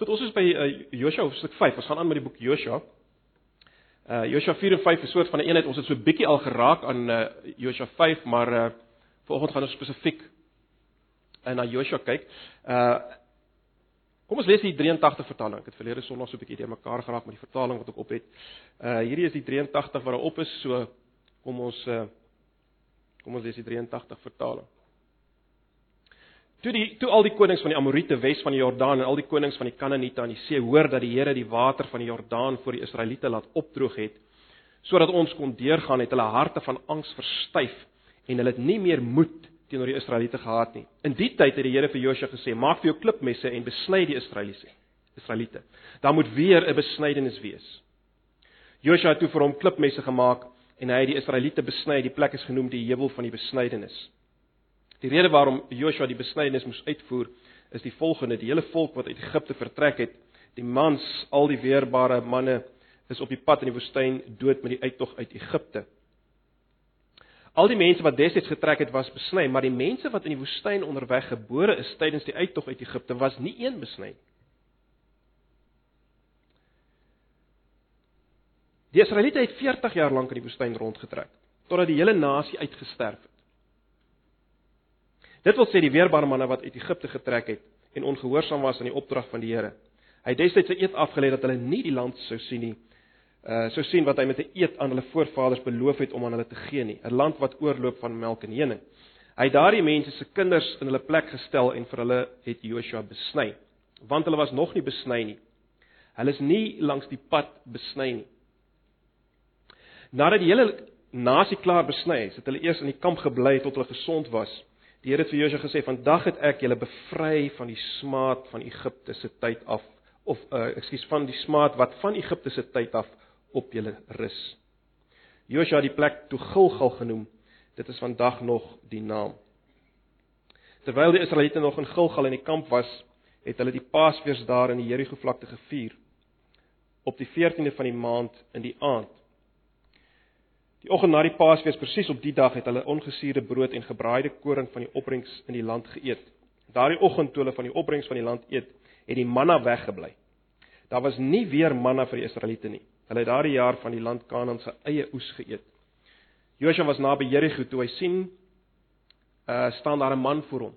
Goed, ons is by uh, Josua hoofstuk 5. Ons gaan aan met die boek Josua. Uh Josua 4 en 5 is 'n soort van 'n eenheid. Ons het so 'n bietjie al geraak aan uh Josua 5, maar uh vanoggend gaan ons spesifiek uh, na Josua kyk. Uh Kom ons lees die 83 vertaling. Ek het verlede Sondag so 'n bietjie deurmekaar geraak met die vertaling wat ek op het. Uh hierdie is die 83 wat daarop is, so kom ons uh kom ons lees die 83 vertaling. Toe die toe al die konings van die Amorite wes van die Jordaan en al die konings van die Kanaaniete aan die see hoor dat die Here die water van die Jordaan vir die Israeliete laat opdroog het sodat ons kon deurgaan het hulle harte van angs verstyf en hulle het nie meer moed teenoor die Israeliete gehad nie. In die tyd het die Here vir Josua gesê: "Maak vir jou klipmesse en besny die Israeliete." Israeliete. Daar moet weer 'n besnydenis wees. Josua het toe vir hom klipmesse gemaak en hy het die Israeliete besny. Die plek is genoem die heuwel van die besnydenis. Die rede waarom Joshua die besnydenis moes uitvoer, is die volgende: die hele volk wat uit Egipte vertrek het, die mans, al die weerbare manne is op die pad in die woestyn dood met die uittog uit Egipte. Al die mense wat destyds getrek het was besny, maar die mense wat in die woestyn onderweg gebore is tydens die uittog uit Egipte was nie een besny nie. Die Israeliete het 40 jaar lank in die woestyn rondgetrek totdat die hele nasie uitgesterf het. Dit wil sê die weerbare manne wat uit Egipte getrek het en ongehoorsaam was aan die opdrag van die Here. Hy het destyds 'n eed afgelê dat hulle nie die land sou sien nie. Uh sou sien wat hy met 'n eed aan hulle voorvaders beloof het om aan hulle te gee nie, 'n land wat oorloop van melk en honing. Hy het daardie mense se kinders in hulle plek gestel en vir hulle het Joshua besny, want hulle was nog nie besny nie. Hulle is nie langs die pad besny nie. Nadat die hele nasie klaar besny is, het hulle eers in die kamp gebly tot hulle gesond was. Die Here het vir Josua gesê: "Vandag het ek julle bevry van die smaad van Egipte se tyd af of uh ekskuus van die smaad wat van Egipte se tyd af op julle rus." Josua het die plek toe Gilgal genoem. Dit is vandag nog die naam. Terwyl die Israeliete nog in Gilgal in die kamp was, het hulle die Paasfees daar in die Jerigo vlakte gevier op die 14de van die maand in die aand. Die oggend na die Paasfees presies op die dag het hulle ongesuurde brood en gebraaide koring van die opbrengs in die land geëet. Daardie oggend toe hulle van die opbrengs van die land eet, het die manna weggebly. Daar was nie weer manna vir die Israeliete nie. Hulle het daardie jaar van die land Kanaan se eie oes geëet. Josua was naby Jerigo toe hy sien uh staan daar 'n man voor hom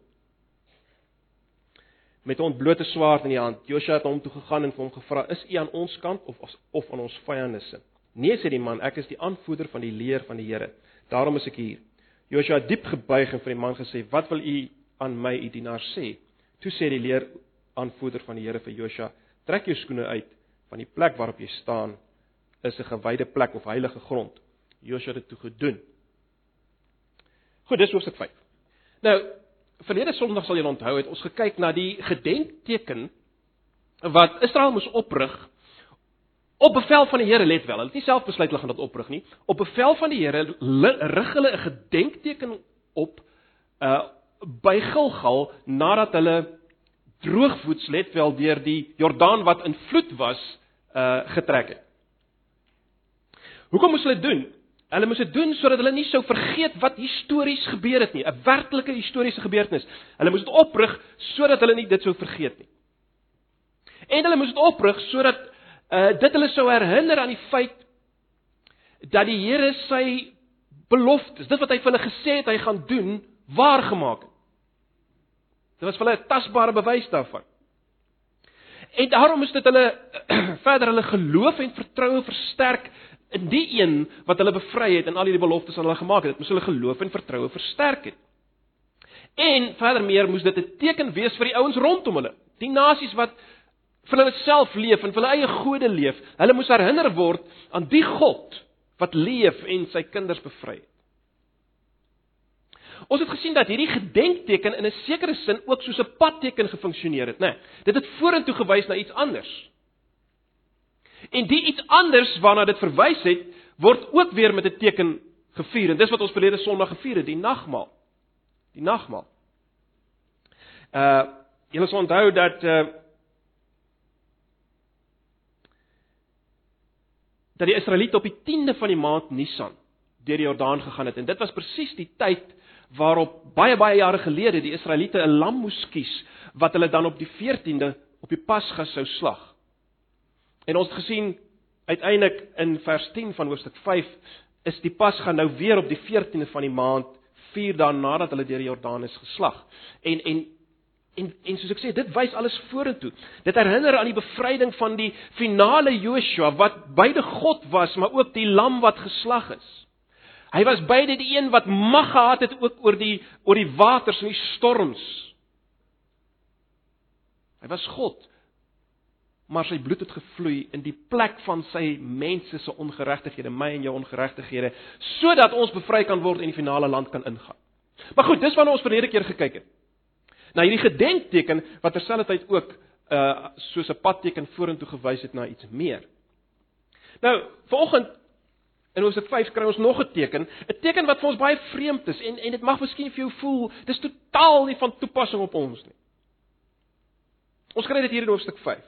met 'n ontblote swaard in die hand. Josua het hom toe gegaan en vir hom gevra: "Is u aan ons kant of of aan ons vyande se?" Nee sê die man, ek is die aanvoerder van die leer van die Here. Daarom is ek hier. Joshua het diep gebuig en vir die man gesê: "Wat wil u aan my, u dienaar sê?" Toe sê die leer aanvoerder van die Here vir Joshua: "Trek jou skoene uit, want die plek waarop jy staan is 'n gewyde plek of heilige grond." Joshua het dit toe gedoen. Goed, dis hoofstuk 5. Nou, verlede Sondag sal julle onthou het ons gekyk na die gedenkteken wat Israel moes oprig Op bevel van die Here let wel, hulle het nie self besluit hulle gaan dit oprig nie. Op bevel van die Here rig hulle 'n gedenkteken op uh by Gilgal nadat hulle droogvoets let wel deur die Jordaan wat in vloed was uh getrek het. Hoekom moes hulle dit doen? Hulle moes dit doen sodat hulle nie sou vergeet wat histories gebeur het nie, 'n werklike historiese gebeurtenis. Hulle moes dit oprig sodat hulle nie dit sou vergeet nie. En hulle moes dit oprig sodat uh dit hulle sou herinner aan die feit dat die Here sy beloftes, dit wat hy vir hulle gesê het hy gaan doen, waar gemaak het. Dit was vir hulle 'n tasbare bewys daarvan. En daarom is dit hulle verder hulle geloof en vertroue versterk in die een wat hulle bevry het en al hierdie beloftes aan hulle gemaak het. Dit moes hulle geloof en vertroue versterk het. En verder meer moes dit 'n teken wees vir die ouens rondom hulle. Die nasies wat vir hulle self leef en vir hulle eie gode leef. Hulle moes herinner word aan die God wat leef en sy kinders bevry het. Ons het gesien dat hierdie gedenkteken in 'n sekere sin ook soos 'n padteken gefunksioneer het, né? Nee, dit het vorentoe gewys na iets anders. En die iets anders waarna dit verwys het, word ook weer met 'n teken gevier en dis wat ons verlede Sondag gevier het, die nagmaal. Die nagmaal. Uh julle sal onthou dat uh dat die Israeliete op die 10de van die maand Nisan deur die Jordaan gegaan het en dit was presies die tyd waarop baie baie jare gelede die Israeliete 'n lam moes kies wat hulle dan op die 14de op die Pasga sou slag. En ons het gesien uiteindelik in vers 10 van hoofstuk 5 is die Pasga nou weer op die 14de van die maand, 4 dae nadat hulle deur die Jordaan is geslag. En en En en soos ek sê, dit wys alles vorentoe. Dit herinner aan die bevryding van die finale Joshua wat beide God was, maar ook die lam wat geslag is. Hy was beide die een wat mag gehad het ook oor die oor die waters en die storms. Hy was God. Maar sy bloed het gevloei in die plek van sy mense se ongeregtighede, my en jou ongeregtighede, sodat ons bevry kan word en die finale land kan ingaan. Maar goed, dis waarna ons verlede keer gekyk het. Nou hierdie gedenkteken wat terselfdertyd ook uh soos 'n padteken vorentoe gewys het na iets meer. Nou, vanoggend in Hoofstuk 5 kry ons nog 'n teken, 'n teken wat vir ons baie vreemd is en en dit mag miskien vir jou voel dis totaal nie van toepassing op ons nie. Ons kry dit hier in Hoofstuk 5.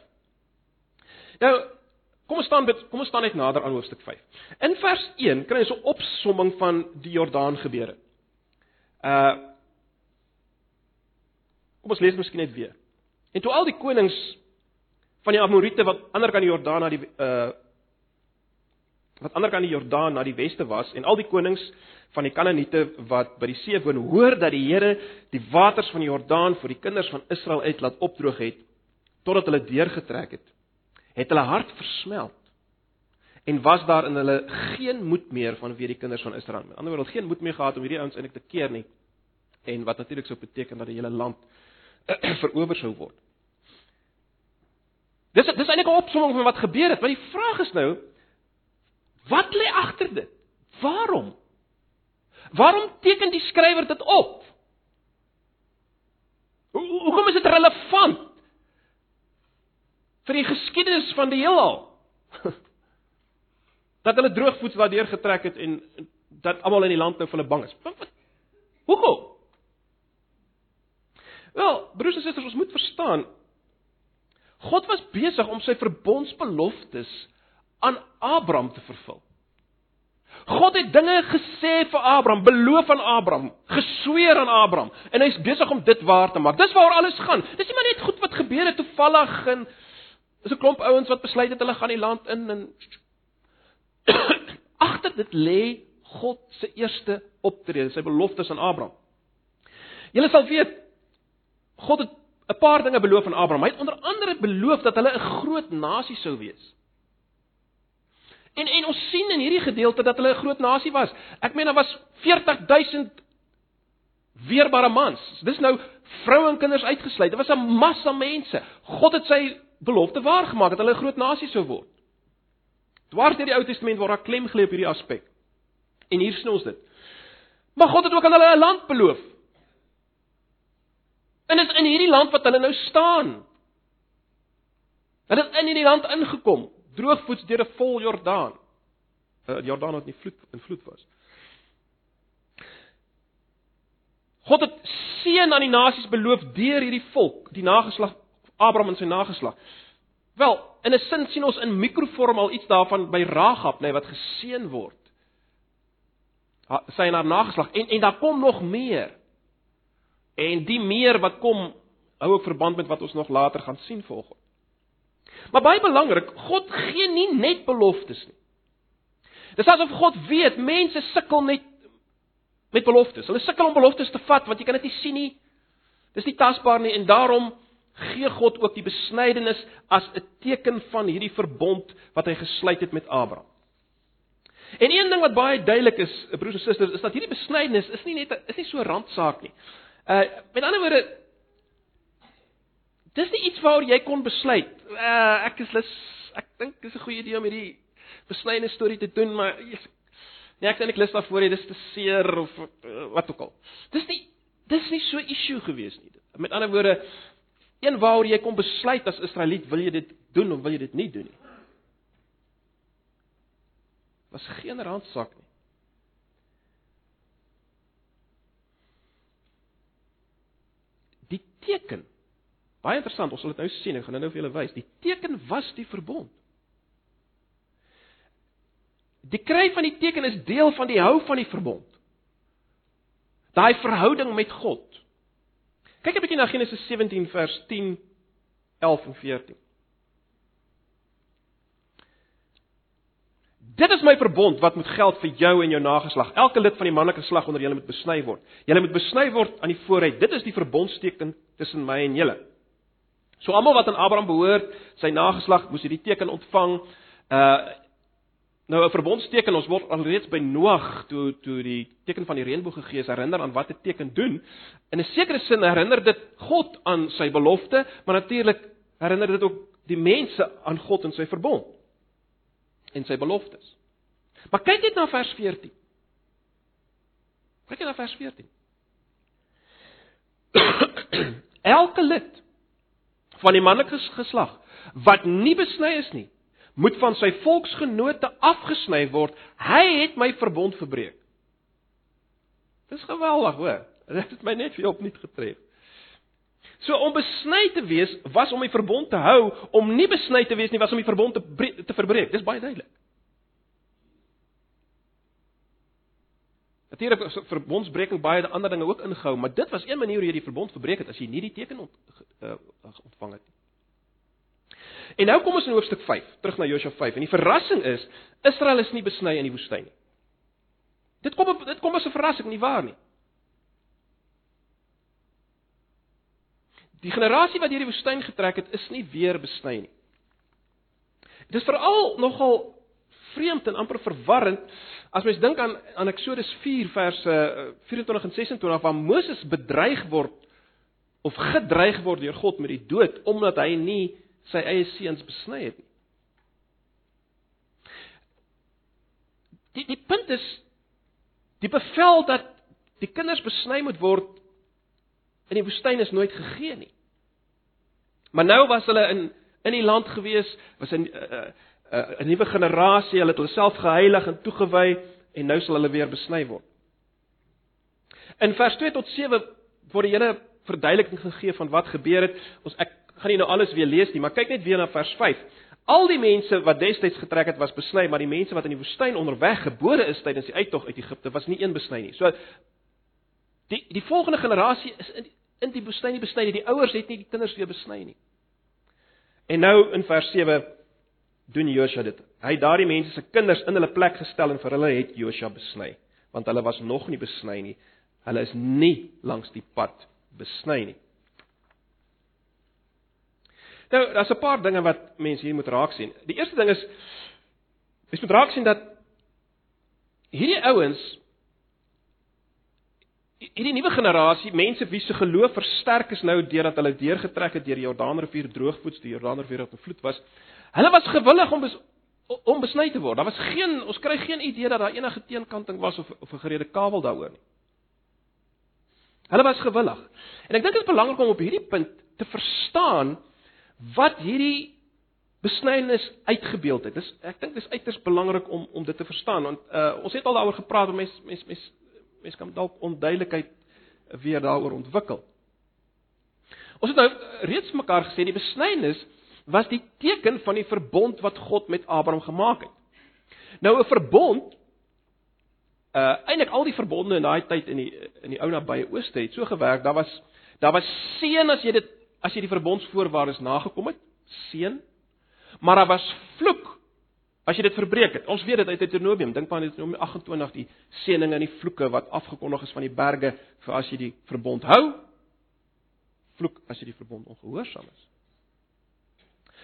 Nou, kom ons staan kom ons staan net nader aan Hoofstuk 5. In vers 1 kry ons 'n opsomming van die Jordaan gebeure. Uh Kom ons lees miskien net weer. En toe al die konings van die Amorite wat ander kant die Jordaan na die uh wat ander kant die Jordaan na die weste was en al die konings van die Kanaaniete wat by die see woon hoor dat die Here die waters van die Jordaan vir die kinders van Israel uit laat opdroog het totdat hulle deurgetrek het het hulle hart versmelt en was daar in hulle geen moed meer van weer die kinders van Israel met ander woorde geen moed meer gehad om hierdie ouens eintlik te keer nie en wat natuurlik sou beteken dat die hele land verower sou word. Dis dis eintlik 'n opsomming van wat gebeur het, maar die vraag is nou wat lê agter dit? Waarom? Waarom teken die skrywer dit op? Hoe hoekom is dit relevant vir die geskiedenis van die heelal? Dat hulle droogvoets daardeur getrek het en dat almal in die land nou vir hulle bang is. Hoekom? Wel, broers en susters, ons moet verstaan God was besig om sy verbondsbeloftes aan Abraham te vervul. God het dinge gesê vir Abraham, beloof aan Abraham, gesweer aan Abraham en hy's besig om dit waar te maak. Dis waaroor alles gaan. Dis nie maar net goed wat gebeur het toevallig en is 'n klomp ouens wat besluit het hulle gaan die land in en agter dit lê God se eerste optrede, sy beloftes aan Abraham. Julle sal weet God het 'n paar dinge beloof aan Abraham. Hy het onder andere beloof dat hulle 'n groot nasie sou wees. En en ons sien in hierdie gedeelte dat hulle 'n groot nasie was. Ek meen daar was 40000 weerbare mans. Dis nou vroue en kinders uitgesluit. Dit was 'n massa mense. God het sy belofte waargemaak dat hulle 'n groot nasie sou word. Dwars deur die Ou Testament word daar klem gelê op hierdie aspek. En hier sien ons dit. Maar God het ook aan hulle 'n land beloof. En dit is in hierdie land wat hulle nou staan. Hulle het in hierdie land ingekom, droogvoets deur 'n vol Jordaan. Uh, Jordaan wat nie vloed in vloed was. God het seën aan die nasies beloof deur hierdie volk, die nageslag Abraham en sy nageslag. Wel, in 'n sin sien ons in mikrovorm al iets daarvan by Ragab, nê, nee, wat geseën word. Sy en haar nageslag en en daar kom nog meer. En die meer wat kom hou ook verband met wat ons nog later gaan sien volgens. Maar baie belangrik, God gee nie net beloftes nie. Dis asof God weet mense sukkel net met beloftes. Hulle sukkel om beloftes te vat want jy kan dit nie sien nie. Dis nie tasbaar nie en daarom gee God ook die besnydenis as 'n teken van hierdie verbond wat hy gesluit het met Abraham. En een ding wat baie duidelik is, broers en susters, is dat hierdie besnydenis is nie net is nie so randsaak nie. Uh met ander woorde dis nie iets waaroor jy kon besluit. Uh ek is lus ek dink dis 'n goeie idee om hierdie besnyne storie te doen, maar nee, ek sien ek lus daarvoor, dis te seer of uh, wat ook al. Dis nie dis nie so issue gewees nie. Met ander woorde een waaroor jy kon besluit as Israeliet, wil jy dit doen of wil jy dit nie doen nie? Was geen randsaak nie. Teken. Baie interessant, ons sal dit nou sien, ek gaan nou vir julle wys. Die teken was die verbond. Die kry van die teken is deel van die hou van die verbond. Daai verhouding met God. Kyk 'n bietjie na Genesis 17 vers 10 11 en 14. Dit is my verbond wat moet geld vir jou en jou nageslag. Elke lid van die manlike geslag onder julle moet besny word. Julle moet besny word aan die vooruit. Dit is die verbondsteken tussen my en julle. So almal wat aan Abraham behoort, sy nageslag moes hierdie teken ontvang. Uh nou 'n verbondsteken, ons word alreeds by Noag toe toe die teken van die reënboog gegee is, herinner aan wat 'n teken doen. In 'n sekere sin herinner dit God aan sy belofte, maar natuurlik herinner dit ook die mense aan God en sy verbond en sy beloftes. Maar kyk net na vers 14. Kyk net na vers 14. Elke lid van die manlike geslag wat nie besny is nie, moet van sy volksgenote afgesny word. Hy het my verbond verbreek. Dis geweldig, hoor. Dit het my net vir opnuut getref. So om besny te wees was om die verbond te hou, om nie besny te wees nie was om die verbond te te verbreek. Dis baie duidelik. Natuurlik is verbondsbreking baie ander dinge ook ingehou, maar dit was een manier hoe jy die verbond verbreek het as jy nie die teken ont, uh, ontvang het nie. En nou kom ons in hoofstuk 5, terug na Josua 5 en die verrassing is Israel is nie besny in die woestyn nie. Dit kom dit kom as 'n verrassing nie waar nie. Die generasie wat deur die woestyn getrek het, is nie weer besny nie. Dit is veral nogal vreemd en amper verwarrend as mens dink aan aan Eksodus 4 verse 24 en 26 waar Moses bedreig word of gedreig word deur God met die dood omdat hy nie sy eie seuns besny het nie. Die die punt is die bevel dat die kinders besny moet word in die woestyn is nooit gegee nie. Maar nou was hulle in in die land gewees, was 'n 'n 'n nuwe generasie, hulle het hulle self geheilig en toegewy en nou sal hulle weer besny word. In vers 2 tot 7 word die hele verduideliking gegee van wat gebeur het. Ons ek gaan nie nou alles weer lees nie, maar kyk net weer na vers 5. Al die mense wat destyds getrek het was besny, maar die mense wat in die woestyn onderweg gebore is tydens die uittog uit Egipte was nie een besny nie. So die die volgende generasie is in in die woestyn nie besny nie. Die ouers het nie die kinders weer besny nie. En nou in vers 7 doen Josua dit. Hy het daardie mense se kinders in hulle plek gestel en vir hulle het Josua besny, want hulle was nog nie besny nie. Hulle is nie langs die pad besny nie. Nou, daar's 'n paar dinge wat mense hier moet raak sien. Die eerste ding is mens moet raak sien dat hierdie ouens hierdie nuwe generasie mense wie se geloof versterk is nou deurdat hulle deurgetrek het deur die Jordaanrivier droogvoets, die Jordaanrivier wat 'n vloed was. Hulle was gewillig om bes, om besny te word. Daar was geen ons kry geen idee dat daar enige teenkanting was of of 'n gerede kabel daaroor nie. Hulle was gewillig. En ek dink dit is belangrik om op hierdie punt te verstaan wat hierdie besnydenis uitgebeeld het. Dis ek dink dis uiters belangrik om om dit te verstaan want uh, ons het al daaroor gepraat, mense mense mense mense kan dalk onduidelikheid weer daaroor ontwikkel. Ons het nou reeds mekaar gesê die besnydenis was die teken van die verbond wat God met Abraham gemaak het. Nou 'n verbond uh eintlik al die verbonde in daai tyd in die in die ou nabye ooste het so gewerk. Daar was daar was seën as jy dit as jy die verbondsvoorwaardes nagekom het, seën. Maar daar was vloek As jy dit verbreek het. Ons weet dit uit Deuteronomium. Dink maar aan Deuteronomium 28 die seëninge en die vloeke wat afgekondig is van die berge vir as jy die verbond hou. Vloek as jy die verbond ongehoorsaam is.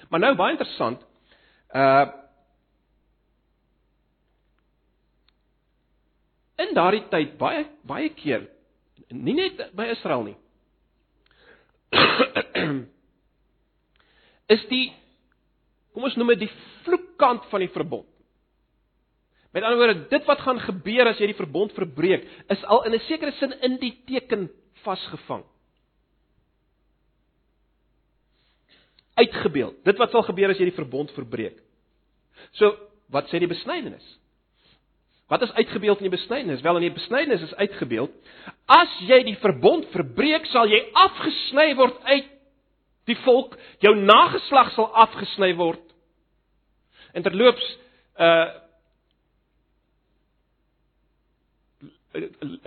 Maar nou baie interessant. Uh In daardie tyd baie baie keer nie net by Israel nie. is die kom ons noem dit die vloekkant van die verbond. Met ander woorde, dit wat gaan gebeur as jy die verbond verbreek, is al in 'n sekere sin in die teken vasgevang. Uitgebeeld. Dit wat sal gebeur as jy die verbond verbreek. So, wat sê die besnydenis? Wat is uitgebeeld in die besnydenis? Wel in die besnydenis is uitgebeeld as jy die verbond verbreek, sal jy afgesny word uit die volk, jou nageslag sal afgesny word. En terloops uh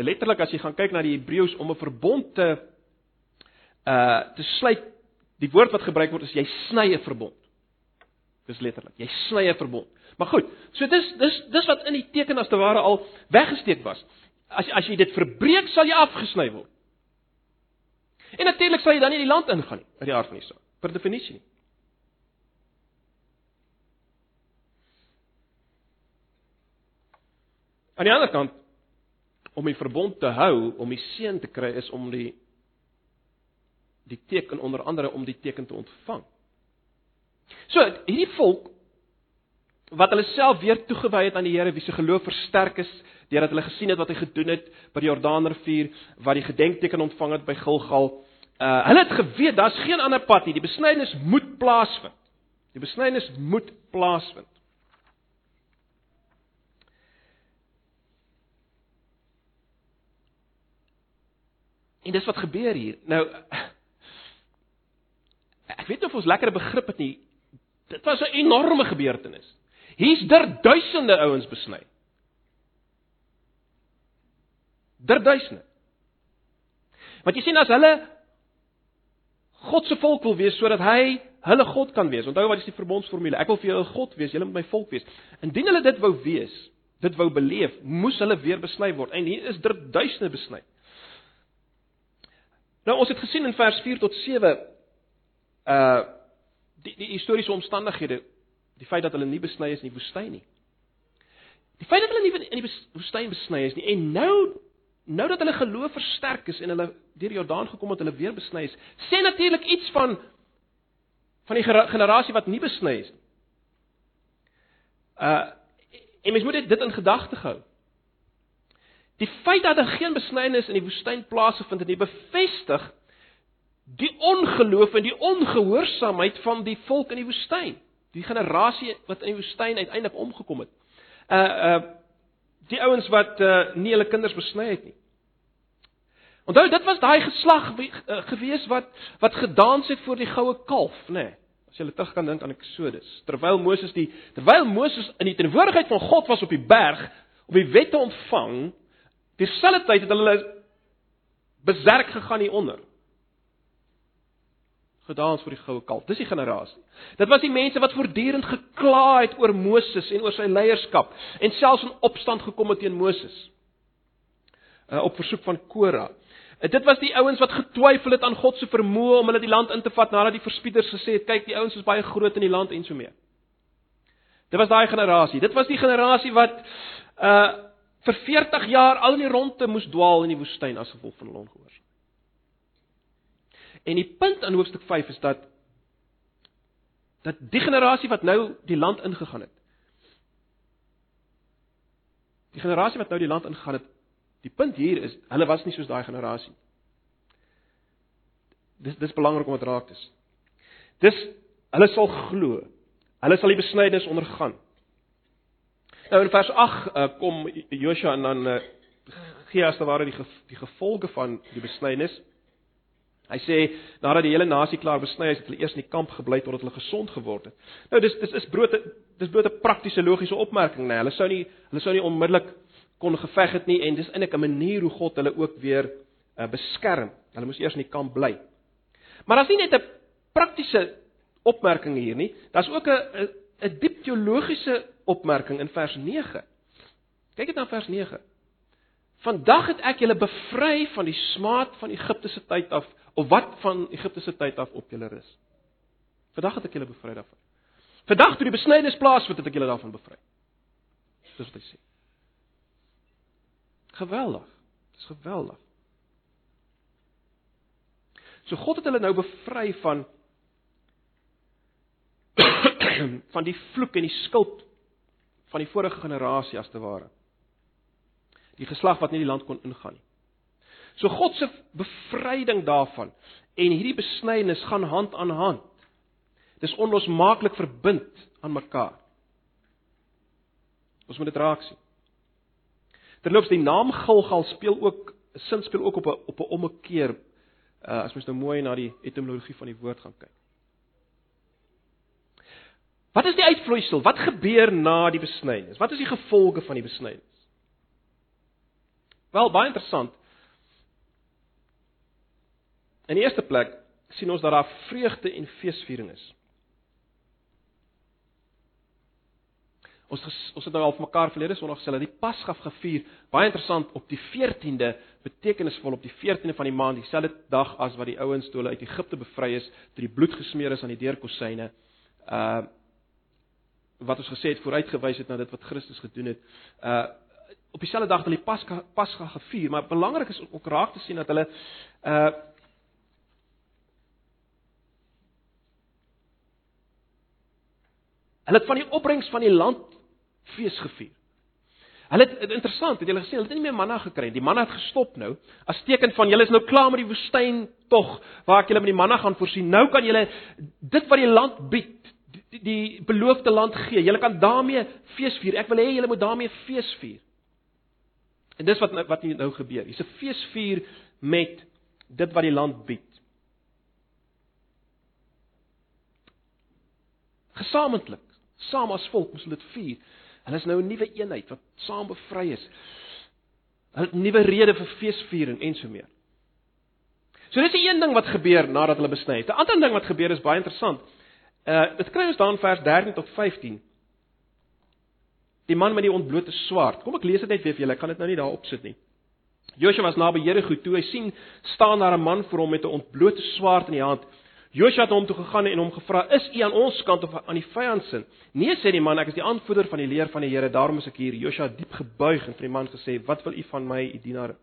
letterlik as jy gaan kyk na die Hebreëus om 'n verbond te uh te sluit Die woord wat gebruik word is jy sny 'n verbond. Dis letterlik. Jy sny 'n verbond. Maar goed, so dis dis dis wat in die teken as te ware al weggesteek was. As as jy dit verbreek, sal jy afgesny word. En natuurlik sal jy dan nie die land ingaan nie, uit die aard van die saak, per definisie nie. Aan die ander kant om die verbond te hou, om die seën te kry is om die die teken onder andere om die teken te ontvang. So, hierdie volk wat hulle self weer toegewy het aan die Here, wie se geloof versterk is deurdat hulle gesien het wat hy gedoen het by die Jordaanrivier, wat die gedenkteken ontvang het by Gilgal. Uh hulle het geweet daar's geen ander pad nie. Die besnydenis moet plaasvind. Die besnydenis moet plaasvind. En dis wat gebeur hier. Nou ek weet nie of ons lekker begrip het nie. Dit was 'n enorme gebeurtenis. Hier's der duisende ouens besny. Der duisende. Want jy sien as hulle God se volk wil wees sodat hy hulle God kan wees. Onthou wat is die verbondsformule? Ek wil vir julle God wees, julle moet my volk wees. Indien hulle dit wou wees, dit wou beleef, moes hulle weer besny word. En hier is der duisende besny. Nou ons het gesien in vers 4 tot 7 uh die die historiese omstandighede, die feit dat hulle nie besny is in die woestyn nie. Die feit dat hulle nie in die woestyn besny is nie en nou nou dat hulle geloof versterk is en hulle deur die Jordaan gekom het, hulle weer besny is, sê natuurlik iets van van die generasie wat nie besny is nie. Uh en mens moet dit in gedagte hou. Die feit dat daar geen besnydenis in die woestyn plaasgevind het, het bevestig die ongeloof en die ongehoorsaamheid van die volk in die woestyn. Die generasie wat in die woestyn uiteindelik omgekom het. Uh uh die ouens wat uh nie hulle kinders besny het nie. Onthou dit was daai geslag uh, gewees wat wat gedans het voor die goue kalf, nê? Nee, as jy terug kan dink aan Eksodus. Terwyl Moses die terwyl Moses in die teenwoordigheid van God was op die berg om die wet te ontvang, Terselfdertyd het hulle beserk gegaan hier onder. Gedans vir die goue kalf. Dis die generasie. Dit was die mense wat voortdurend gekla het oor Moses en oor sy leierskap en selfs in opstand gekom het teen Moses. Uh, op versoek van Kora. Uh, dit was die ouens wat getwyfel het aan God se vermoë om hulle die land in te vat nadat die verspieders gesê het, kyk, die ouens is baie groot in die land en so mee. Dit was daai generasie. Dit was die generasie wat uh vir 40 jaar al in die ronde moes dwaal in die woestyn as gevolg van hulle ongehoorsaamheid. En die punt in hoofstuk 5 is dat dat die generasie wat nou die land ingegaan het. Die generasie wat nou die land ingegaan het, die punt hier is hulle was nie soos daai generasie. Dis dis belangrik om dit raak te sien. Dis hulle sal glo. Hulle sal die besnydenis ondergaan. Nou in vers 8 uh, eh, kom Josua en dan uh, gee as te ware die ge, die gevolge van die besnydenis. Hy sê nadat die hele nasie klaar besny is, het hulle eers in die kamp gebly totdat hulle gesond geword het. Nou dis dis is brood dis bloot 'n praktiese logiese opmerking, nee. Hulle sou nie hulle sou nie onmiddellik kon geveg het nie en dis eintlik 'n manier hoe God hulle ook weer uh, beskerm. Hulle moes eers in die kamp bly. Maar daar's nie net 'n praktiese opmerking hier nie. Daar's ook 'n 'n diep teologiese opmerking in vers 9. Kyk dit na vers 9. Vandag het ek julle bevry van die smaad van Egipte se tyd af of wat van Egipte se tyd af op julle rus. Vandag het ek julle bevry daarvan. Vandag toe die besnydenis plaasvind het ek julle daarvan bevry. Dis wat hy sê. Geweldig. Dis geweldig. So God het hulle nou bevry van van die vloek en die skuld van die vorige generasie as te ware. Die geslag wat nie die land kon ingaan nie. So God se bevryding daarvan en hierdie besnydenis gaan hand aan hand. Dis onlosmaaklik verbind aan mekaar. Ons moet dit raak sien. Terloops die naam Gilgal speel ook sin speel ook op 'n op 'n ommekeer uh, as mens nou mooi na die etimologie van die woord gaan kyk. Wat is die uitvloeisel? Wat gebeur na die besnydenis? Wat is die gevolge van die besnydenis? Wel, baie interessant. In die eerste plek sien ons dat daar vreugde en feesviering is. Ons ons het nou al vir mekaar verlede Sondag gesê dat die Pasga gevier, baie interessant op die 14de, betekenisvol op die 14de van die maand, dieselfde dag as wat die ouens toe hulle uit Egipte bevry is, toe die bloed gesmeer is aan die deurkosyne. Uh wat ons gesê het vooruitgewys het na dit wat Christus gedoen het. Uh op dieselfde dag het hulle die Pasga Pasga gevier, maar belangrik is ook raak te sien dat hulle uh Hulle het van die opbrengs van die land fees gevier. Hulle het interessant, het julle gesien, hulle het nie meer manna gekry nie. Die manna het gestop nou. As teken van julle is nou klaar met die woestyn tog waar ek julle met die manna gaan voorsien. Nou kan julle dit wat die land bied, die, die beloofde land gee. Julle kan daarmee fees vier. Ek wil hê julle moet daarmee fees vier. En dis wat wat nou gebeur. Hier's 'n feesvier met dit wat die land bied. Gesamentlik Saam as volk moes hulle dit vier. Hulle is nou 'n nuwe eenheid wat saam bevry is. Hulle het nuwe rede vir feesviering en so meer. So dis die een ding wat gebeur nadat hulle besny het. 'n Ander ding wat gebeur is baie interessant. Uh dit kry ons daar in vers 13 tot 15. Die man met die ontblote swaard. Kom ek lees dit net weer vir julle. Ek kan dit nou nie daar opsit nie. Josua was naby Jerigo toe hy sien staan daar 'n man voor hom met 'n ontblote swaard in die hand. Joshua het hom toe gegaan en hom gevra: "Is u aan ons kant of aan die vyand se?" "Nee," sê die man, "ek is die aanvoerder van die leer van die Here, daarom is ek hier." Joshua het diep gebuig en vir die man gesê: "Wat wil u van my, u dienaar?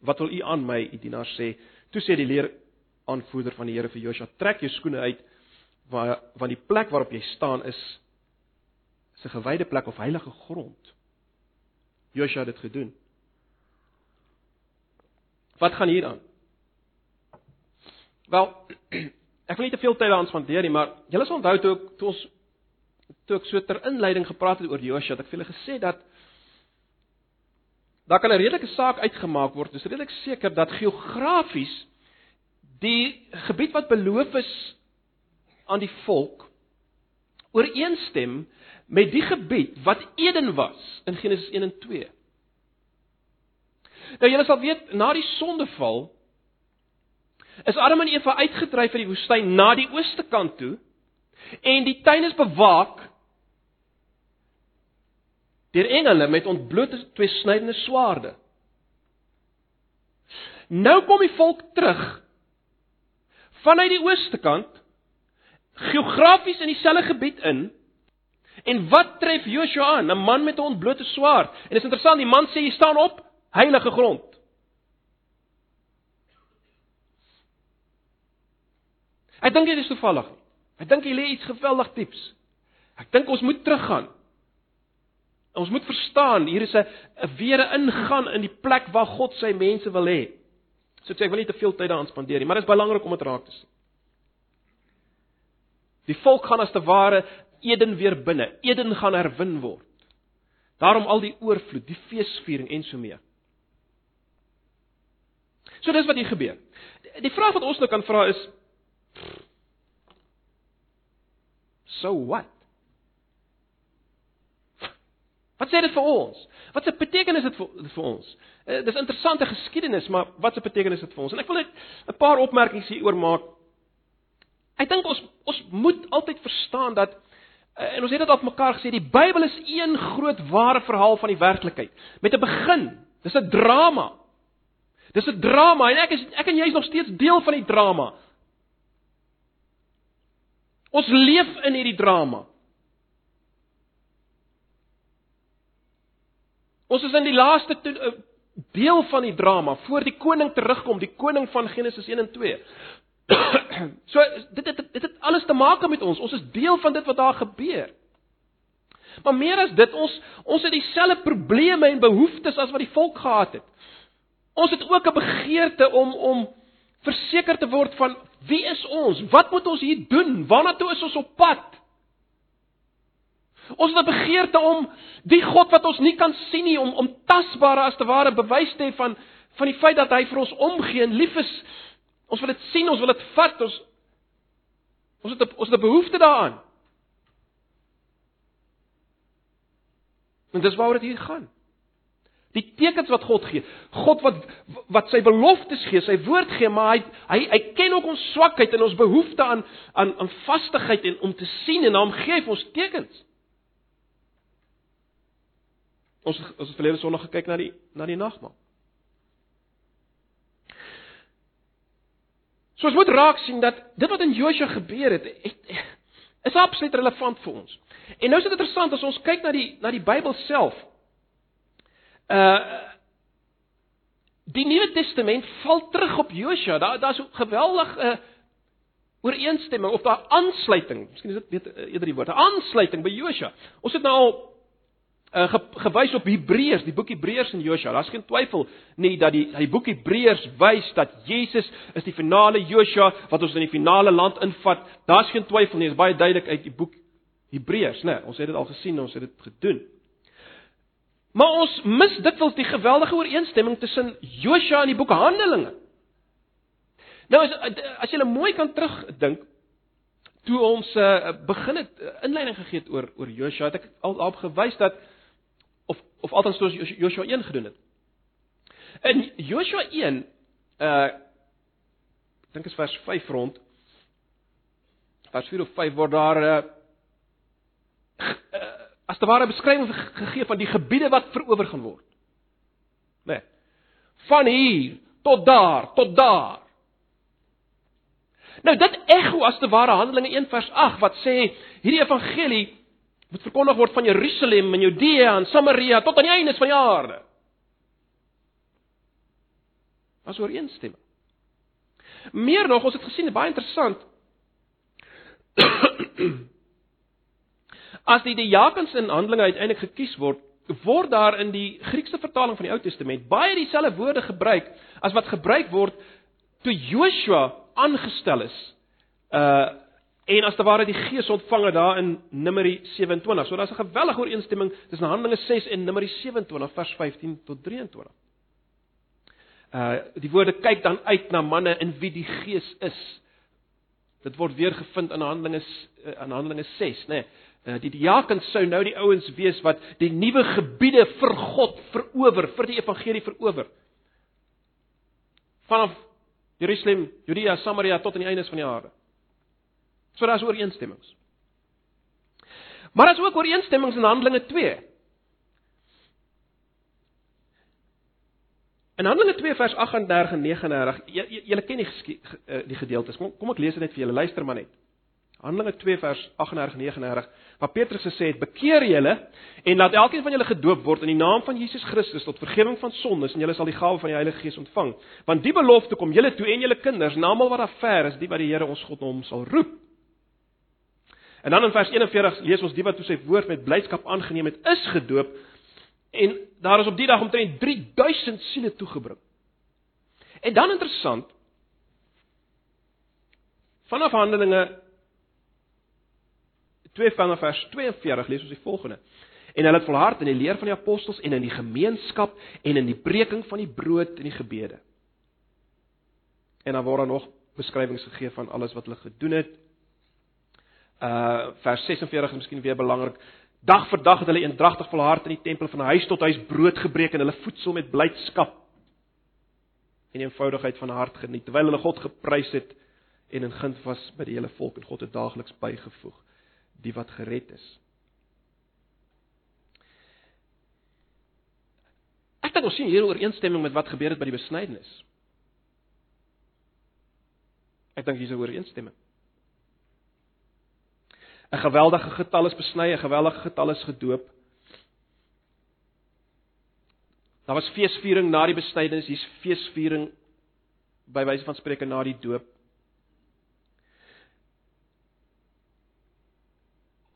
Wat wil u aan my, u dienaar sê?" Toe sê die leer aanvoerder van die Here vir Joshua: "Trek jou skoene uit, want die plek waarop jy staan is 'n gewyde plek of heilige grond." Joshua het dit gedoen. Wat gaan hier aan? Wel, Ek wil nie te veel tyd daaraan spandeer nie, maar julle sal onthou toe ek toe ons toe ek so ter inleiding gepraat het oor Josua, het ek vir julle gesê dat daar kan 'n redelike saak uitgemaak word. Dit is redelik seker dat geografies die gebied wat beloof is aan die volk ooreenstem met die gebied wat Eden was in Genesis 1 en 2. Nou julle sal weet na die sondeval is Adam en Eva uitgedryf uit die woestyn na die ooste kant toe en die tuin is bewaak deur engele met ontblote twee snydende swaarde. Nou kom die volk terug vanuit die ooste kant geografies in dieselfde gebied in. En wat tref Joshua aan? 'n Man met 'n ontblote swaard. En dit is interessant, die man sê jy staan op heilige grond. Ek dink dit is toevallig. Ek dink hy lê iets geweldig dieps. Ek dink ons moet teruggaan. Ons moet verstaan, hier is 'n 'n weer ingaan in die plek waar God sy mense wil hê. So ek sê ek wil nie te veel tyd daaraan spandeer nie, maar dit is belangrik om dit raak te sien. Die volk gaan as te ware Eden weer binne. Eden gaan herwin word. Daarom al die oorvloed, die feesviering en so mee. So dis wat hier gebeur. Die vraag wat ons nou kan vra is So what? Wat sê dit vir ons? Wat se betekenis dit vir vir ons? Uh, dis interessante geskiedenis, maar wat se betekenis dit vir ons? En ek wil net 'n paar opmerkings hieroor maak. Ek dink ons ons moet altyd verstaan dat uh, en ons het dit al mekaar gesê, die Bybel is een groot ware verhaal van die werklikheid met 'n begin. Dis 'n drama. Dis 'n drama en ek is ek en jy is nog steeds deel van die drama. Ons leef in hierdie drama. Ons is in die laaste uh, deel van die drama voor die koning terugkom, die koning van Genesis 1 en 2. so dit dit dit het alles te maak met ons. Ons is deel van dit wat daar gebeur. Maar meer as dit, ons ons het dieselfde probleme en behoeftes as wat die volk gehad het. Ons het ook 'n begeerte om om verseker te word van wie is ons? Wat moet ons hier doen? Waarna toe is ons op pad? Ons het 'n begeerte om die God wat ons nie kan sien nie om om tasbare as te ware bewys te hê van van die feit dat hy vir ons omgee en lief is. Ons wil dit sien, ons wil dit vat. Ons ons het 'n ons het 'n behoefte daaraan. En dis waaroor dit hier gaan. Die tekens wat God gee. God wat wat sy beloftes gee, sy woord gee, maar hy hy hy ken ook ons swakheid en ons behoefte aan aan aan vastigheid en om te sien en hom gee hy ons tekens. Ons ons het verlede Sondag gekyk na die na die nagmaal. So ons moet raak sien dat dit wat in Josua gebeur het, het is absoluut relevant vir ons. En nou is dit interessant as ons kyk na die na die Bybel self. Uh die Nuwe Testament val terug op Josua. Daar daar's 'n geweldige uh, ooreenstemming of daar aansluiting. Miskien is dit weet eerder die woord, aansluiting by Josua. Ons het nou al uh, ge, gewys op Hebreërs, die boek Hebreërs en Josua. Daar's geen twyfel nie dat die die boek Hebreërs wys dat Jesus is die finale Josua wat ons in die finale land invat. Daar's geen twyfel nie, dit is baie duidelik uit die boek Hebreërs, né? Ons het dit al gesien, ons het dit gedoen. Maar ons mis dikwels die geweldige ooreenstemming tussen Josua en die boek Handelinge. Nou as as jy mooi kan terugdink toe ons uh, begin het uh, inleiding gegee het oor oor Josua, het ek al op gewys dat of althans soos Joshua 1 gedoen het. In Joshua 1 uh ek dink is vers 5 rond vers 4 of 5 word daar uh, uh as te ware beskrywing gegee van die gebiede wat verower gaan word. Né? Nee. Van hier tot daar, tot daar. Nou dit ekho as te ware Handelinge 1 vers 8 wat sê hierdie evangelie moet verkondig word van Jerusalem en Judea en Samaria tot aan die einde van die aarde. Was ooreenstemming. Meer nog, ons het gesien, baie interessant. As die diakens in Handelinge uiteindelik gekies word, word daar in die Griekse vertaling van die Ou Testament baie dieselfde woorde gebruik as wat gebruik word toe Joshua aangestel is. Uh En as te ware die Gees ontvang het daar in Numeri 27. So daar's 'n gewellige ooreenstemming tussen Handelinge 6 en Numeri 27 vers 15 tot 23. Uh die woorde kyk dan uit na manne in wie die Gees is. Dit word weer gevind in Handelinge in uh, Handelinge 6, nê. Nee. Uh, die diakens sou nou die ouens wees wat die nuwe gebiede vir God verower, vir die evangelie verower. Vanaf Jerusalem, Judea, Samaria tot aan die eindes van die aarde. So daar's ooreenstemmings. Maar daar's ook ooreenstemmings in Handelinge 2. In Handelinge 2 vers 38 en 39, julle ken die eh, die gedeeltes. Kom, kom ek lees dit net vir julle. Luister maar net. Handelinge 2 vers 38 en 39, waar Petrus gesê het: "Bekeer julle en laat elkeen van julle gedoop word in die naam van Jesus Christus tot vergifnis van sondes en julle sal die gawe van die Heilige Gees ontvang. Want die belofte kom julle toe en julle kinders, en almal wat daar ver is, die wat die Here ons God hom sal roep." En dan in vers 41 lees ons die wat toe sy woord met blydskap aangeneem het, is gedoop en daar is op die dag omtrent 3000 siele toegebring. En dan interessant vanaf Handelinge 2 vanaf vers 42 lees ons die volgende. En hulle het volhard in die leer van die apostels en in die gemeenskap en in die breking van die brood en die gebede. En dan word daar nog beskrywings gegee van alles wat hulle gedoen het uh vers 46 is miskien weer belangrik. Dag vir dag het hulle eendragtig volhard in die tempel van huis tot huis brood gebreek en hulle voedsel met blydskap en eenvoudigheid van hart geniet terwyl hulle God geprys het en in guns was by die hele volk en God het daagliks bygevoeg die wat gered is. Ek dink ons sien hier ooreenstemming met wat gebeur het by die besnydenis. Ek dink hier is 'n ooreenstemming. 'n geweldige getal is besny, 'n geweldige getal is gedoop. Daar was feesviering na die besnydenis, hier's feesviering by wyse van spreke na die doop.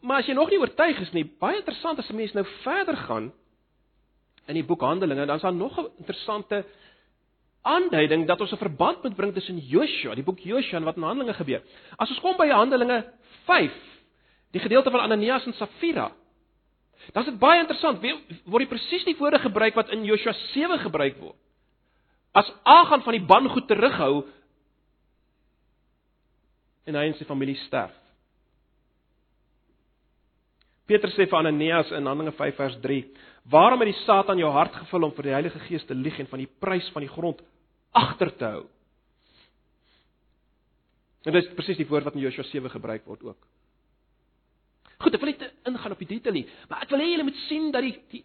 Maar as jy nog nie oortuig is nie, baie interessant as 'n mens nou verder gaan in die boek Handelinge, dan is daar nog 'n interessante aanduiding dat ons 'n verband moet bring tussen Joshua, die boek Joshua en wat in Handelinge gebeur. As ons kom by Handelinge Die gedeelte van Ananias en Safira. Dan is dit baie interessant, word die presies die woorde gebruik wat in Joshua 7 gebruik word. As Agan van die bangoed terughou en hy en sy familie sterf. Petrus sê vir Ananias in Handelinge 5 vers 3: "Waarom het die Satan jou hart gevul om vir die Heilige Gees te lieg en van die prys van die grond agter te hou?" En dit is presies die woord wat in Joshua 7 gebruik word ook. Goed, ek wil nie ingaan op die detail nie, maar ek wil hê julle moet sien dat die die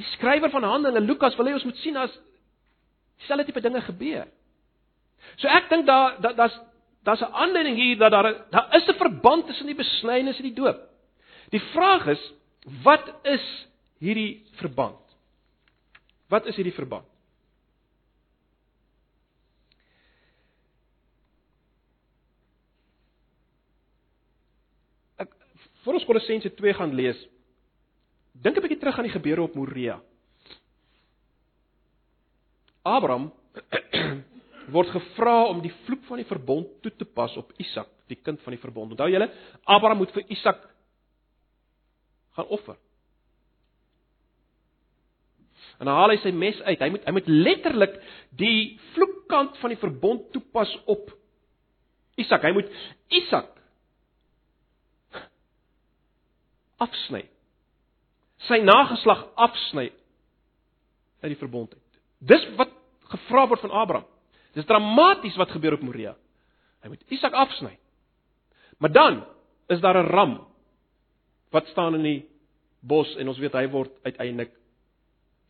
die skrywer van Handelinge Lukas wil hê ons moet sien as dieselfde tipe dinge gebeur. So ek dink daar daar's daar's 'n aanleiding hier dat daar daar is 'n verband tussen die besnydenis en die doop. Die vraag is, wat is hierdie verband? Wat is hierdie verband? Ek voor ons Kolossense 2 gaan lees. Dink 'n bietjie terug aan die gebeure op Moria. Abraham word gevra om die vloek van die verbond toe te pas op Isak, die kind van die verbond. Onthou julle, Abraham moet vir Isak gaan offer. En dan haal hy sy mes uit. Hy moet hy moet letterlik die vloekkant van die verbond toepas op Isak. Hy moet Isak afsny. Sy nageslag afsny uit die verbond uit. Dis wat gevra word van Abraham. Dis dramaties wat gebeur op Moria. Hy moet Isak afsny. Maar dan is daar 'n ram wat staan in die bos en ons weet hy word uiteindelik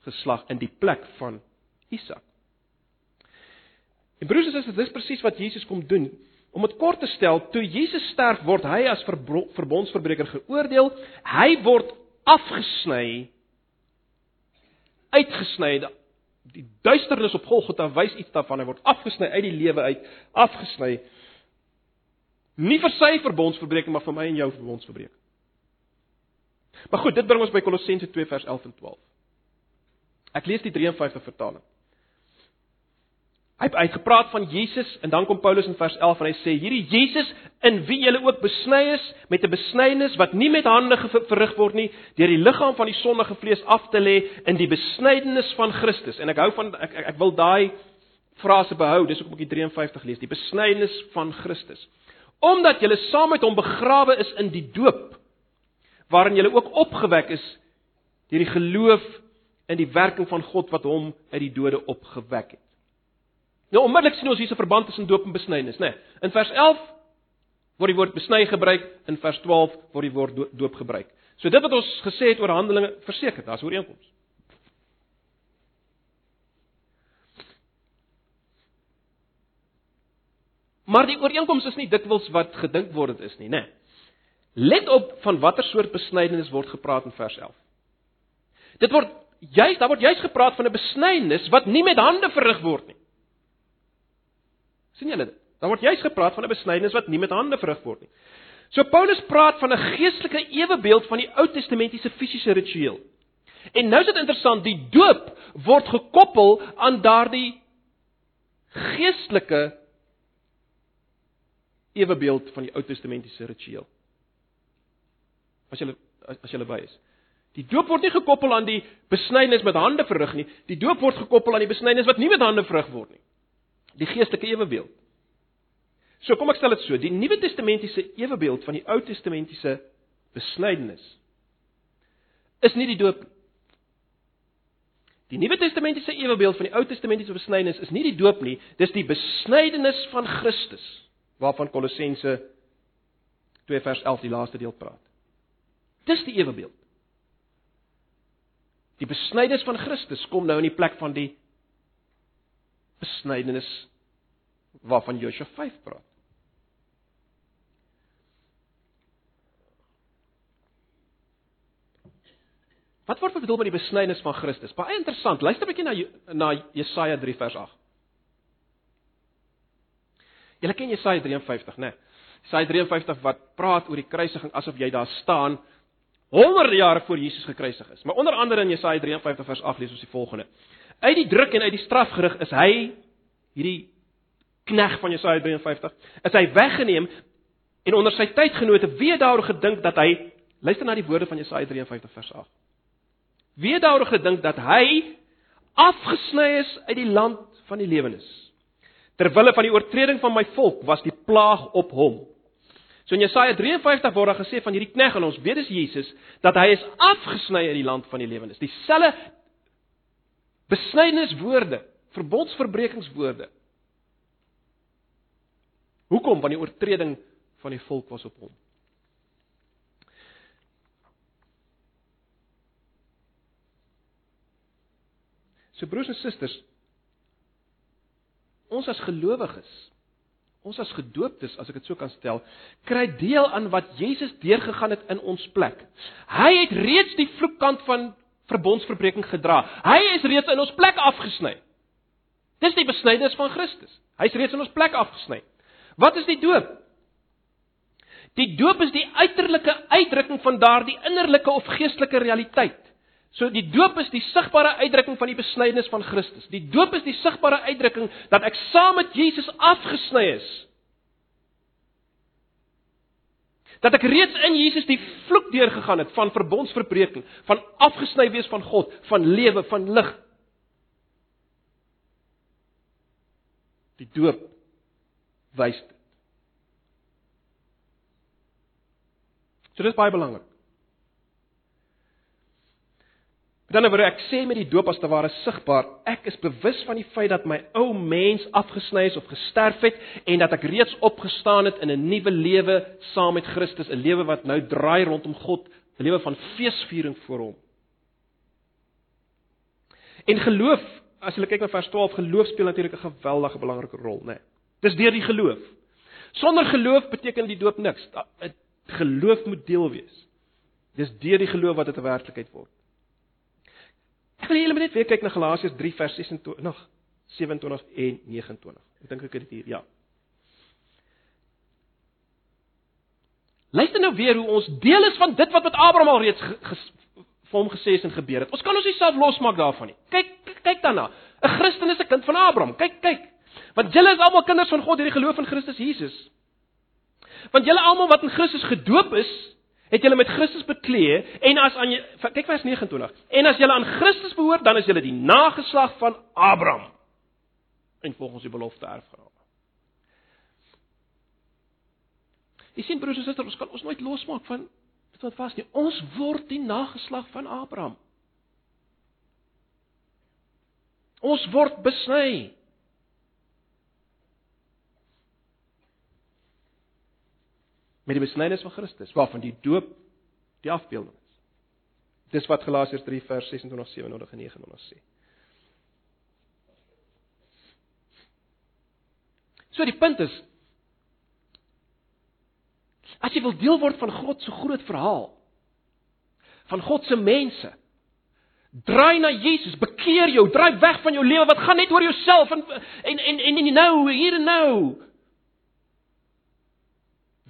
geslag in die plek van Isak. En broers en susters, dis presies wat Jesus kom doen. Om dit kort te stel, toe Jesus sterf, word hy as verbondsverbreker geoordeel. Hy word afgesny uitgesny. Die duisternis op Golgotha wys iets daarvan. Hy word afgesny uit die lewe uit, afgesny. Nie vir sy verbondsverbreking, maar vir my en jou verbondsverbreking. Maar goed, dit bring ons by Kolossense 2 vers 11 en 12. Ek lees die 53 vertaling. Hy hy het gepraat van Jesus en dan kom Paulus in vers 11 en hy sê hierdie Jesus in wie julle ook besny is met 'n besnydenis wat nie met hande verrig word nie deur die liggaam van die sondige vlees af te lê in die besnydenis van Christus. En ek hou van ek ek, ek wil daai frase behou. Dis hoekom ek die 53 lees, die besnydenis van Christus. Omdat julle saam met hom begrawe is in die doop waarin jy ook opgewek is deur die geloof in die werking van God wat hom uit die dode opgewek het. Nou onmiddellik sien ons hier 'n verband tussen doop en besnydenis, né? Nee, in vers 11 word die woord besny gebruik, in vers 12 word die woord doop gebruik. So dit wat ons gesê het oor Handelinge verseker, daar's ooreenkoms. Maar die ooreenkoms is nie dikwels wat gedink word dit is nie, né? Nee. Let op van watter soort besnydenis word gepraat in vers 11. Dit word juis, daar word juis gepraat van 'n besnydenis wat nie met hande verrig word nie. Sien julle dit? Daar word juis gepraat van 'n besnydenis wat nie met hande verrig word nie. So Paulus praat van 'n geestelike ewebeeld van die Ou Testamentiese fisiese ritueel. En nou is dit interessant, die doop word gekoppel aan daardie geestelike ewebeeld van die Ou Testamentiese ritueel as jy as jy by is. Die doop word nie gekoppel aan die besnydenis met hande verrig nie. Die doop word gekoppel aan die besnydenis wat nie met hande verrig word nie. Die geestelike ewebeeld. So kom ek stel dit so, die Nuwe Testamentiese ewebeeld van die Ou Testamentiese besnydenis is nie die doop nie. Die Nuwe Testamentiese ewebeeld van die Ou Testamentiese besnydenis is nie die doop nie, dis die besnydenis van Christus waarvan Kolossense 2 vers 11 die laaste deel praat. Dis die ewebeeld. Die besnydenis van Christus kom nou in die plek van die besnydenis waarvan Josua 5 praat. Wat word bedoel met die besnydenis van Christus? Baie interessant. Luister 'n bietjie na na Jesaja 3 vers 8. Julle ken Jesaja 53, né? Nee? Jesaja 53 wat praat oor die kruisiging asof jy daar staan honderde jare voor Jesus gekruisig is. Maar onder andere in Jesaja 53 vers 8 lees ons die volgende: Uit die druk en uit die straf gerig is hy hierdie knegg van Jesaja 53 is hy weggeneem en onder sy tydgenote wie daaroor gedink dat hy luister na die woorde van Jesaja 53 vers 8. Wie daaroor gedink dat hy afgesny is uit die land van die lewenes. Terwille van die oortreding van my volk was die plaag op hom. So in Jesaja 53 word daar gesê van hierdie knegg en ons weet dis Jesus dat hy is afgesny uit die land van die lewendes. Dieselfde besnydeniswoorde, verbondsverbrekingswoorde. Hoekom? Want die oortreding van die volk was op hom. So broers en susters, ons as gelowiges Ons as gedooptes, as ek dit so kan stel, kry deel aan wat Jesus deurgegaan het in ons plek. Hy het reeds die vloekkant van verbondsverbreking gedra. Hy is reeds in ons plek afgesny. Dis die besnydenis van Christus. Hy's reeds in ons plek afgesny. Wat is die doop? Die doop is die uiterlike uitdrukking van daardie innerlike of geestelike realiteit. So die doop is die sigbare uitdrukking van die besnydenis van Christus. Die doop is die sigbare uitdrukking dat ek saam met Jesus afgesny is. Dat ek reeds in Jesus die vloek deurgegaan het van verbondsverbreking, van afgesny wees van God, van lewe, van lig. Die doop wys dit. So dis baie belangrik. Dan word ek sê met die doop as te ware sigbaar, ek is bewus van die feit dat my ou mens afgesny is of gesterf het en dat ek reeds opgestaan het in 'n nuwe lewe saam met Christus, 'n lewe wat nou draai rondom God, 'n lewe van feesviering voor hom. En geloof, as jy kyk na vers 12, geloof speel natuurlik 'n geweldige belangrike rol, né? Nee. Dis deur die geloof. Sonder geloof beteken die doop niks. Geloof moet deel wees. Dis deur die geloof wat dit 'n werklikheid word. Ek wil julle net weer kyk na Galasiërs 3 vers 26 nog 27 en 29. Ek dink ek het dit hier, ja. Luister nou weer hoe ons deel is van dit wat met Abraham al reeds vir hom gesê is en gebeur het. Ons kan ons nie self losmaak daarvan nie. Kyk kyk daarna. 'n Christen is 'n kind van Abraham. Kyk kyk. Want julle is almal kinders van God deur die geloof in Christus Jesus. Want julle almal wat in Christus gedoop is, het julle met Christus bekleë en as aan kyk vers 29 en as julle aan Christus behoort dan is julle die nageslag van Abraham en volgens die belofte erfgename. Jy sien broers en susters, ons kan ons nooit losmaak van dit wat vas nie. Ons word die nageslag van Abraham. Ons word besny. Met die besnydenis van Christus, waarvan die doop die afbeelding is. Dis wat Galasiërs 3 vers 26 27 en 29 sê. So die punt is as jy wil deel word van God se groot verhaal van God se mense draai na Jesus, bekeer jou, draai weg van jou lewe wat gaan net oor jouself en en en en nou hier en nou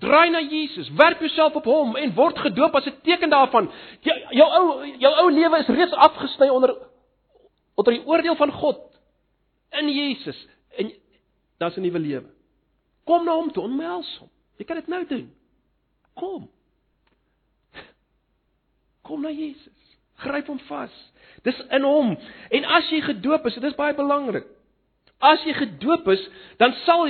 Draai na Jesus, werp jouself op hom en word gedoop as 'n teken daarvan. Jou, jou ou jou ou lewe is reeds afgesny onder onder die oordeel van God in Jesus en daar's 'n nuwe lewe. Kom na hom toe, omhels hom. Jy kan dit nou doen. Kom. Kom na Jesus. Gryp hom vas. Dis in hom. En as jy gedoop is, dit is baie belangrik. As jy gedoop is, dan sal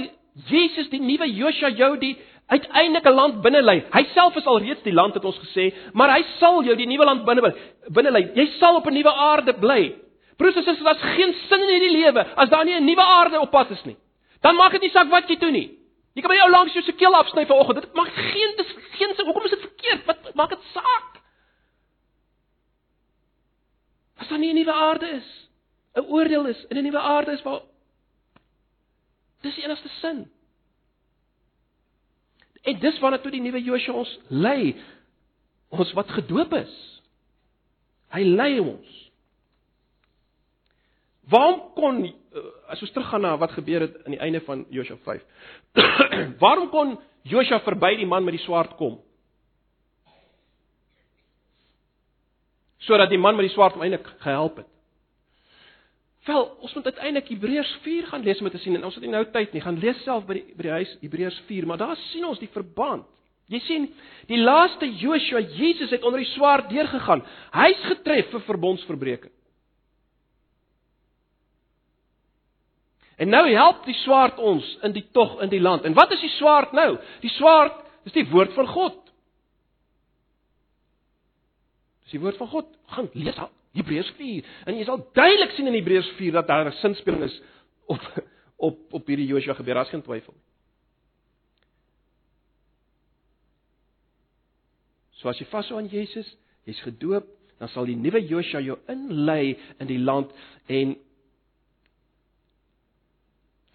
Jesus die nuwe Joshua jou die uiteindelik 'n land binne lê. Hy self is al reeds die land het ons gesê, maar hy sal jou die nuwe land binne binne lê. Jy sal op 'n nuwe aarde bly. Broers en susters, daar's geen sin in hierdie lewe as daar nie 'n nuwe aarde op pad is nie. Dan maak dit nie saak wat jy doen nie. Jy kan by jou langs jou se keel afsny vanoggend. Dit maak geen dis geen sin. Hoekom is dit verkeerd? Wat maak dit saak? As daar nie 'n nuwe aarde is, 'n oordeel is en 'n nuwe aarde is waar Dis die enigste sin. En dis waarna toe die nuwe Joshua ons lei. Ons wat gedoop is. Hy lei ons. Waarom kon eh, as ons teruggaan na wat gebeur het aan die einde van Joshua 5? Waarom kon Joshua verby die man met die swaard kom? Sodat die man met die swaard hom eintlik gehelp het. Wel, ons moet uiteindelik Hebreërs 4 gaan lees om te sien en ons het nie nou tyd nie. Gaan lees self by die by die huis Hebreërs 4, maar daar sien ons die verband. Jy sien, die laaste Joshua, Jesus het onder die swaard deurgegaan. Hy's getref vir verbondsverbreeking. En nou help die swaard ons in die tog in die land. En wat is die swaard nou? Die swaard dis die woord van God. Dis die woord van God. Gaan lees Hebreërs 4 en jy sal duidelik sien in Hebreërs 4 dat daar 'n sinspeling is op op op hierdie Joshua gebeur, daar's geen twyfel nie. So as jy vashou aan Jesus, jy's gedoop, dan sal die nuwe Joshua jou inlei in die land en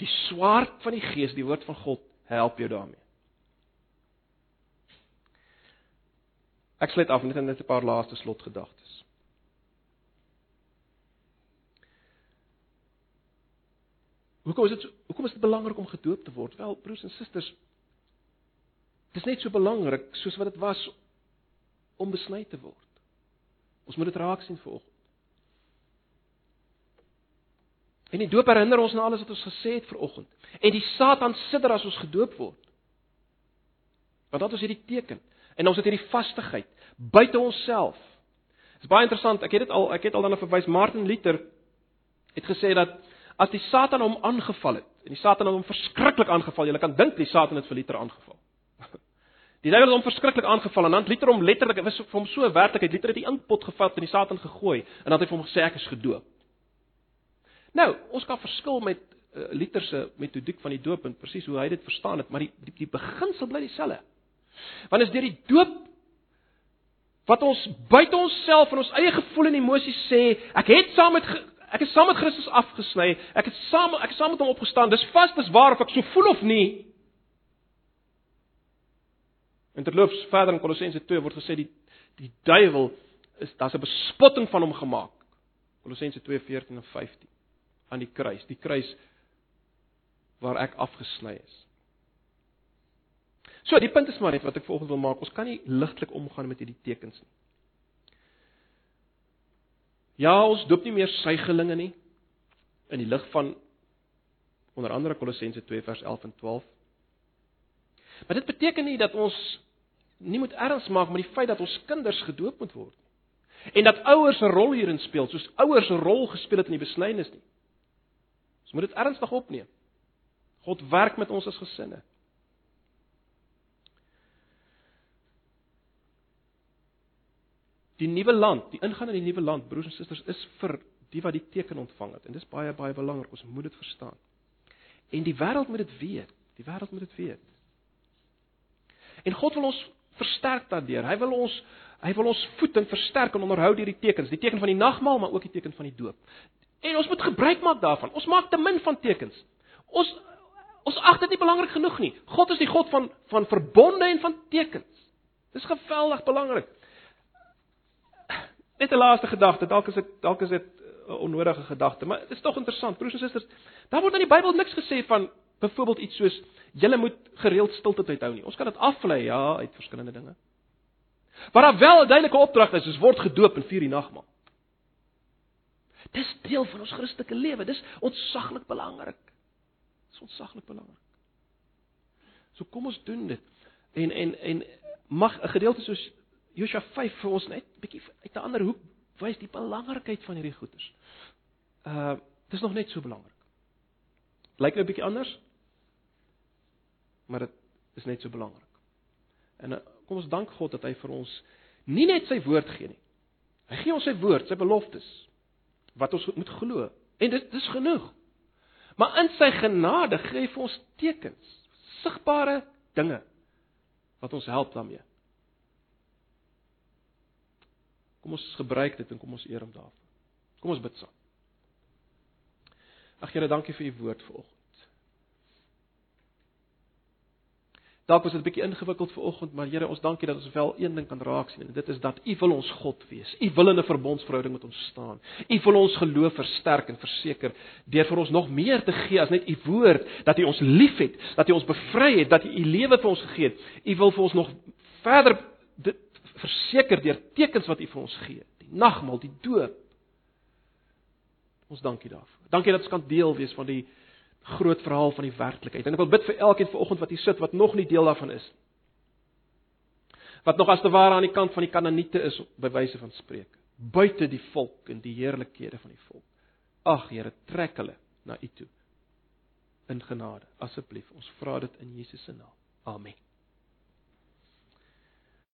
die swaard van die Gees, die woord van God, help jou daarmee. Ek sluit af met net 'n paar laaste slotgedagtes. Hoekom is dit hoekom is dit belangrik om gedoop te word? Wel, broers en susters, dit is net so belangrik soos wat dit was om besny te word. Ons moet dit raak sien vanoggend. En die doop herinner ons aan alles wat ons gesê het vanoggend. En die Satan sidder as ons gedoop word. Want dat is hierdie teken. En ons het hierdie vastigheid buite onsself. Dit is baie interessant. Ek het dit al ek het al daarna verwys. Martin Luther het gesê dat as die Satan hom aangeval het en die Satan het hom verskriklik aangeval, jy kan dink die Satan het vir Luther aangeval. Die duiwel het hom verskriklik aangeval en dan Luther hom letterlik, was vir hom so werklikheid, Luther het die inkpot gevat en die Satan gegooi en dan het hy vir hom gesê ek is gedoop. Nou, ons kan verskil met uh, Luther se metodiek van die doop en presies hoe hy dit verstaan het, maar die die, die beginsel bly dieselfde. Want is deur die doop wat ons buite onsself en ons eie gevoel en emosies sê, ek het saam met ek is saam met Christus afgesny, ek het saam ek het saam met hom opgestaan. Dis vas, dis waar of ek so voel of nie. En terloops verder in Kolossense 2 word gesê die die duiwel is daar's 'n bespotting van hom gemaak. Kolossense 2:14 en 15 aan die kruis, die kruis waar ek afgesny is. So, die punt is maar net wat ek volgens wil maak, ons kan nie ligtelik omgaan met hierdie tekens nie. Ja, ons doop nie meer suigelinge nie in die lig van onder andere Kolossense 2 vers 11 en 12. Maar dit beteken nie dat ons nie moet erns maak met die feit dat ons kinders gedoop moet word nie. En dat ouers 'n rol hierin speel, soos ouers 'n rol gespeel het in die besnyning nie. Ons moet dit ernstig opneem. God werk met ons as gesinne. Die nuwe land, die ingaan in die nuwe land, broers en susters, is vir die wat die teken ontvang het. En dis baie baie belangrik, ons moet dit verstaan. En die wêreld moet dit weet. Die wêreld moet dit weet. En God wil ons versterk daardeur. Hy wil ons hy wil ons voed en versterk en onderhou hierdie tekens, die teken van die nagmaal, maar ook die teken van die doop. En ons moet gebruik maak daarvan. Ons maak te min van tekens. Ons ons ag dit nie belangrik genoeg nie. God is die God van van verbonde en van tekens. Dis geweldig belangrik. Net 'n laaste gedagte, dalk is dit dalk is dit 'n onnodige gedagte, maar dit is tog interessant. Broers en susters, daar word in die Bybel niks gesê van byvoorbeeld iets soos julle moet gereeld stilte tyd hou nie. Ons kan dit aflei ja uit verskillende dinge. Maar daar wel 'n duidelike opdrag is, is word gedoop en vier die nagmaal. Dis deel van ons Christelike lewe. Dis ontsaglik belangrik. Dis ontsaglik belangrik. So kom ons doen dit. En en en mag 'n gedeelte soos Josua 5 vir ons net bietjie uit 'n ander hoek wys die belangrikheid van hierdie goeders. Uh dis nog net so belangrik. Lyk nou 'n bietjie anders. Maar dit is net so belangrik. En uh, kom ons dank God dat hy vir ons nie net sy woord gee nie. Hy gee ons sy woord, sy beloftes wat ons moet glo. En dit dis genoeg. Maar in sy genade gee hy vir ons tekens, sigbare dinge wat ons help daarmee. Kom ons gebruik dit en kom ons eer hom daarvoor. Kom ons bid saam. Ag Here, dankie vir u woord vanoggend. Dalk was dit 'n bietjie ingewikkeld vanoggend, maar Here, ons dankie dat ons wel een ding kan raak sien en dit is dat U wil ons God wees. U wil in 'n verbondsverhouding met ons staan. U wil ons geloof versterk en verseker deur vir ons nog meer te gee as net U woord, dat U ons liefhet, dat U ons bevry het, dat U U lewe vir ons gegee het. U wil vir ons nog verder dit verseker deur tekens wat U vir ons gee, die nagmaal, die doop. Ons dankie daarvoor. Dankie dat ons kan deel wees van die groot verhaal van die werklikheid. En ek wil bid vir elkeen vanoggend wat hier sit wat nog nie deel daarvan is. Wat nog as te ware aan die kant van die Kanaaniete is by wyse van spreek, buite die volk en die heerlikhede van die volk. Ag Here, trek hulle na U toe. In genade, asseblief. Ons vra dit in Jesus se naam. Amen.